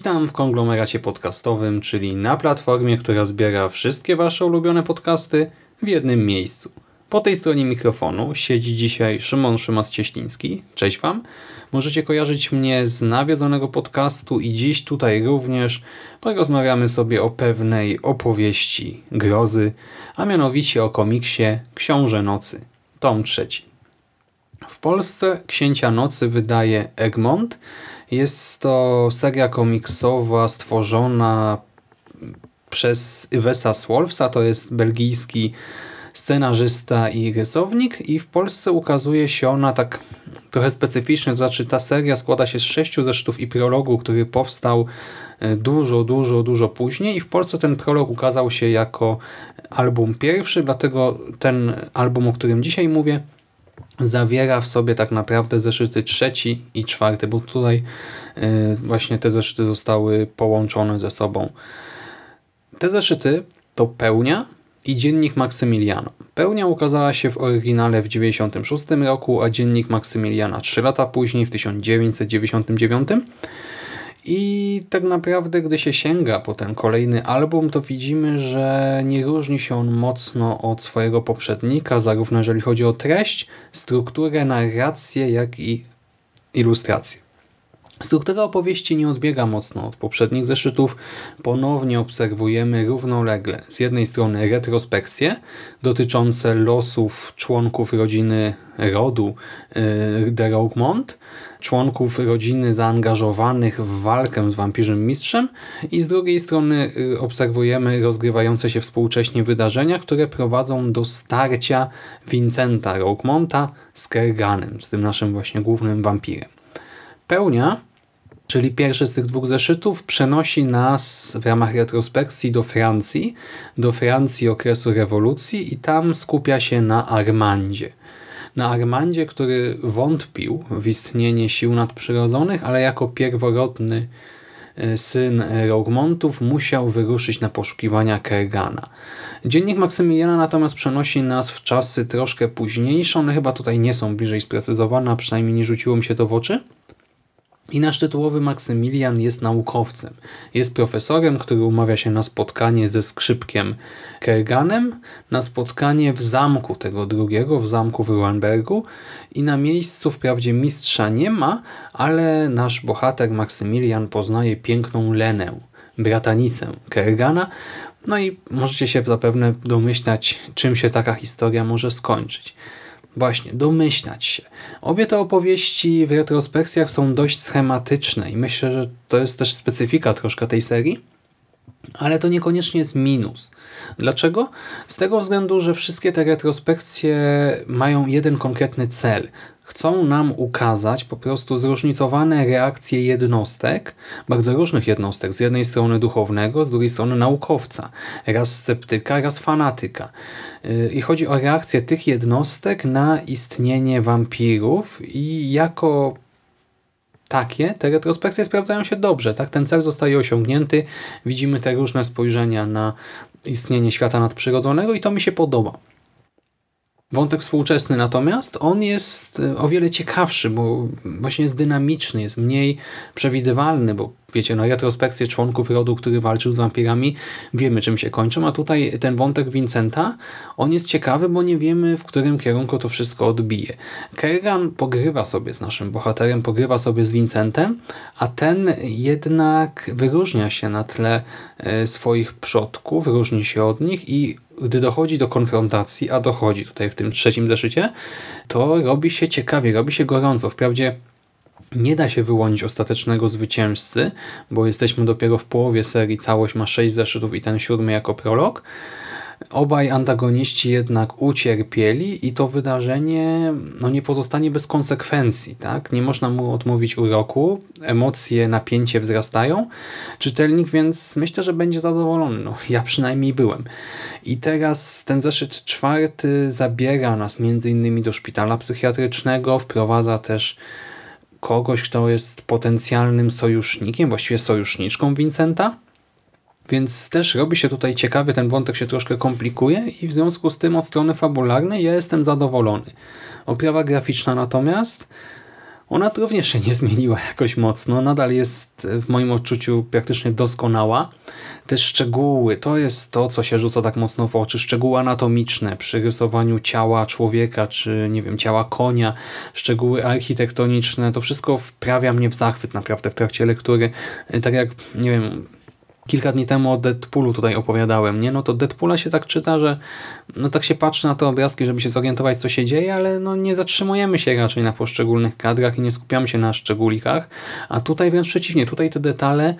Witam w konglomeracie podcastowym, czyli na platformie, która zbiera wszystkie Wasze ulubione podcasty w jednym miejscu. Po tej stronie mikrofonu siedzi dzisiaj Szymon Szymas-Cieśliński. Cześć Wam. Możecie kojarzyć mnie z nawiedzonego podcastu i dziś tutaj również porozmawiamy sobie o pewnej opowieści grozy, a mianowicie o komiksie Książę Nocy, tom trzeci. W Polsce. Księcia Nocy wydaje Egmont. Jest to seria komiksowa stworzona przez Ivesa Swolfsa, to jest belgijski scenarzysta i rysownik. I w Polsce ukazuje się ona tak trochę specyficznie, to znaczy ta seria składa się z sześciu zeszytów i prologu, który powstał e, dużo, dużo, dużo później. I w Polsce ten prolog ukazał się jako album pierwszy, dlatego ten album, o którym dzisiaj mówię, zawiera w sobie tak naprawdę zeszyty trzeci i czwarty, bo tutaj y, właśnie te zeszyty zostały połączone ze sobą. Te zeszyty to Pełnia i Dziennik Maksymiliana. Pełnia ukazała się w oryginale w 1996 roku, a Dziennik Maksymiliana 3 lata później, w 1999 i tak naprawdę, gdy się sięga po ten kolejny album, to widzimy, że nie różni się on mocno od swojego poprzednika, zarówno jeżeli chodzi o treść, strukturę, narrację, jak i ilustrację. Struktura opowieści nie odbiega mocno od poprzednich zeszytów. Ponownie obserwujemy równolegle z jednej strony retrospekcje dotyczące losów członków rodziny rodu y, de Roguemont, członków rodziny zaangażowanych w walkę z wampirzym mistrzem i z drugiej strony y, obserwujemy rozgrywające się współcześnie wydarzenia, które prowadzą do starcia Vincenta Roguemonta z Kerganem, z tym naszym właśnie głównym wampirem. Pełnia czyli pierwszy z tych dwóch zeszytów, przenosi nas w ramach retrospekcji do Francji, do Francji okresu rewolucji i tam skupia się na Armandzie. Na Armandzie, który wątpił w istnienie sił nadprzyrodzonych, ale jako pierworodny e, syn Rogmontów musiał wyruszyć na poszukiwania Kergana. Dziennik Maksymiliana natomiast przenosi nas w czasy troszkę późniejsze, one chyba tutaj nie są bliżej sprecyzowane, a przynajmniej nie rzuciło mi się to w oczy. I nasz tytułowy Maksymilian jest naukowcem. Jest profesorem, który umawia się na spotkanie ze skrzypkiem Kerganem, na spotkanie w zamku tego drugiego, w zamku w Ruanbergu i na miejscu wprawdzie mistrza nie ma, ale nasz bohater Maksymilian poznaje piękną Lenę, bratanicę Kergana, no i możecie się zapewne domyślać, czym się taka historia może skończyć. Właśnie, domyślać się. Obie te opowieści w retrospekcjach są dość schematyczne i myślę, że to jest też specyfika troszkę tej serii, ale to niekoniecznie jest minus. Dlaczego? Z tego względu, że wszystkie te retrospekcje mają jeden konkretny cel chcą nam ukazać po prostu zróżnicowane reakcje jednostek, bardzo różnych jednostek, z jednej strony duchownego, z drugiej strony naukowca, raz sceptyka, raz fanatyka. Y, I chodzi o reakcję tych jednostek na istnienie wampirów i jako takie te retrospekcje sprawdzają się dobrze. Tak? Ten cel zostaje osiągnięty, widzimy te różne spojrzenia na istnienie świata nadprzyrodzonego i to mi się podoba. Wątek współczesny. Natomiast, on jest e, o wiele ciekawszy, bo właśnie jest dynamiczny, jest mniej przewidywalny, bo wiecie, no retrospekcje członków rodu, który walczył z wampirami, wiemy czym się kończą, a tutaj ten wątek Vincenta, on jest ciekawy, bo nie wiemy w którym kierunku to wszystko odbije. Kerrigan pogrywa sobie z naszym bohaterem, pogrywa sobie z Vincentem, a ten jednak wyróżnia się na tle e, swoich przodków, różni się od nich i gdy dochodzi do konfrontacji, a dochodzi tutaj w tym trzecim zeszycie, to robi się ciekawie, robi się gorąco. Wprawdzie Nie da się wyłonić ostatecznego zwycięzcy, bo jesteśmy dopiero w połowie serii, całość ma 6 zeszytów i ten siódmy jako prolog. Obaj antagoniści jednak ucierpieli i to wydarzenie no, nie pozostanie bez konsekwencji. Tak? Nie można mu odmówić uroku, emocje, napięcie wzrastają. Czytelnik więc myślę, że będzie zadowolony. No, ja przynajmniej byłem. I teraz ten zeszyt czwarty zabiera nas między innymi do szpitala psychiatrycznego, wprowadza też kogoś, kto jest potencjalnym sojusznikiem, właściwie sojuszniczką Vincenta. Więc też robi się tutaj ciekawy, ten wątek się troszkę komplikuje i w związku z tym od strony fabularnej ja jestem zadowolony. Oprawa graficzna natomiast ona również się nie zmieniła jakoś mocno, nadal jest w moim odczuciu praktycznie doskonała. Te szczegóły, to jest to, co się rzuca tak mocno w oczy, szczegóły anatomiczne przy rysowaniu ciała człowieka, czy nie wiem, ciała konia, szczegóły architektoniczne, to wszystko wprawia mnie w zachwyt naprawdę w trakcie lektury. Tak jak, nie wiem, kilka dni temu o Deadpoolu tutaj opowiadałem, nie? No to Deadpoola się tak czyta, że no tak się patrzy na te obrazki, żeby się zorientować, co się dzieje, ale no nie zatrzymujemy się raczej na poszczególnych kadrach i nie skupiamy się na szczególikach, a tutaj wręcz przeciwnie, tutaj te detale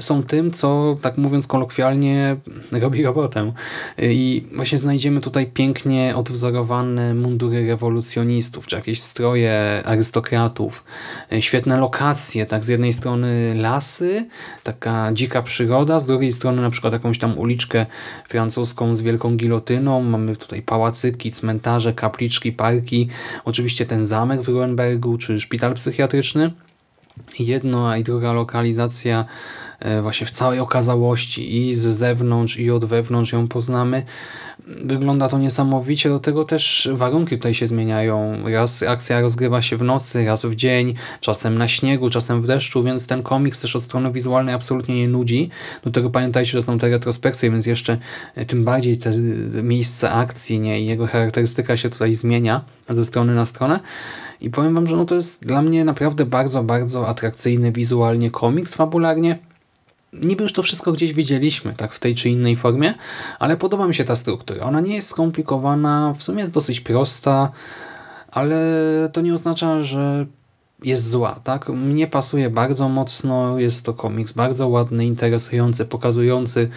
są tym, co tak mówiąc kolokwialnie robi robotę. I właśnie znajdziemy tutaj pięknie odwzorowane mundury rewolucjonistów, czy jakieś stroje arystokratów, świetne lokacje, tak z jednej strony lasy, taka dzika przyroda, z drugiej strony na przykład jakąś tam uliczkę francuską z wielką gilotyną, mamy tutaj pałacyki, cmentarze, kapliczki, parki, oczywiście ten zamek w Ruenbergu, czy szpital psychiatryczny. Jedno i druga lokalizacja e, właśnie w całej okazałości i z zewnątrz i od wewnątrz ją poznamy. Wygląda to niesamowicie, do tego też warunki tutaj się zmieniają. Raz akcja rozgrywa się w nocy, raz w dzień, czasem na śniegu, czasem w deszczu, więc ten komiks też od strony wizualnej absolutnie nie nudzi. Do tego pamiętajcie, że są te retrospekcje, więc jeszcze e, tym bardziej te miejsce akcji nie, i jego charakterystyka się tutaj zmienia ze strony na stronę. I powiem wam, że no to jest dla mnie naprawdę bardzo, bardzo atrakcyjny wizualnie komiks, fabularnie. Niby już to wszystko gdzieś widzieliśmy, tak w tej czy innej formie, ale podoba mi się ta struktura. Ona nie jest skomplikowana, w sumie jest dosyć prosta, ale to nie oznacza, że jest zła, tak? Mnie pasuje bardzo mocno, jest to komiks bardzo ładny, interesujący, pokazujący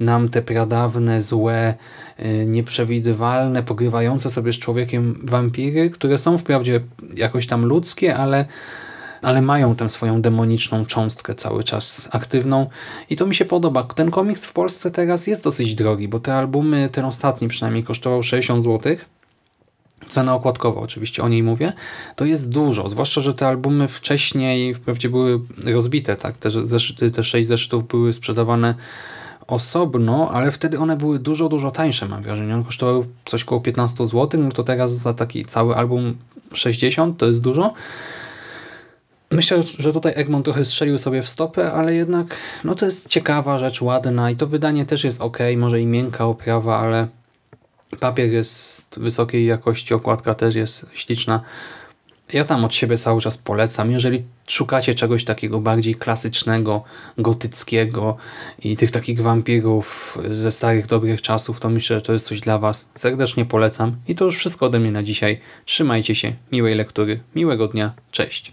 nam te pradawne, złe, y, nieprzewidywalne, pogrywające sobie z człowiekiem wampiry, które są wprawdzie jakoś tam ludzkie, ale ale mają tę swoją demoniczną cząstkę cały czas aktywną i to mi się podoba. Ten komiks w Polsce teraz jest dosyć drogi, bo te albumy, ten ostatni przynajmniej kosztował 60 złotych cena okładkowa oczywiście, o niej mówię, to jest dużo, zwłaszcza, że te albumy wcześniej wprawdzie były rozbite, tak, te, zeszyty, te sześć zeszytów były sprzedawane osobno, ale wtedy one były dużo, dużo tańsze, mam wrażenie. One kosztowały coś koło 15 zł, no to teraz za taki cały album 60 to jest dużo. Myślę, że tutaj Egmont trochę strzelił sobie w stopę, ale jednak no to jest ciekawa rzecz, ładna i to wydanie też jest ok, może i miękka oprawa, ale Papier jest wysokiej jakości, okładka też jest śliczna. Ja tam od siebie cały czas polecam. Jeżeli szukacie czegoś takiego bardziej klasycznego, gotyckiego i tych takich wampirów ze starych, dobrych czasów, to myślę, że to jest coś dla Was. Serdecznie polecam. I to już wszystko ode mnie na dzisiaj. Trzymajcie się, miłej lektury, miłego dnia, cześć.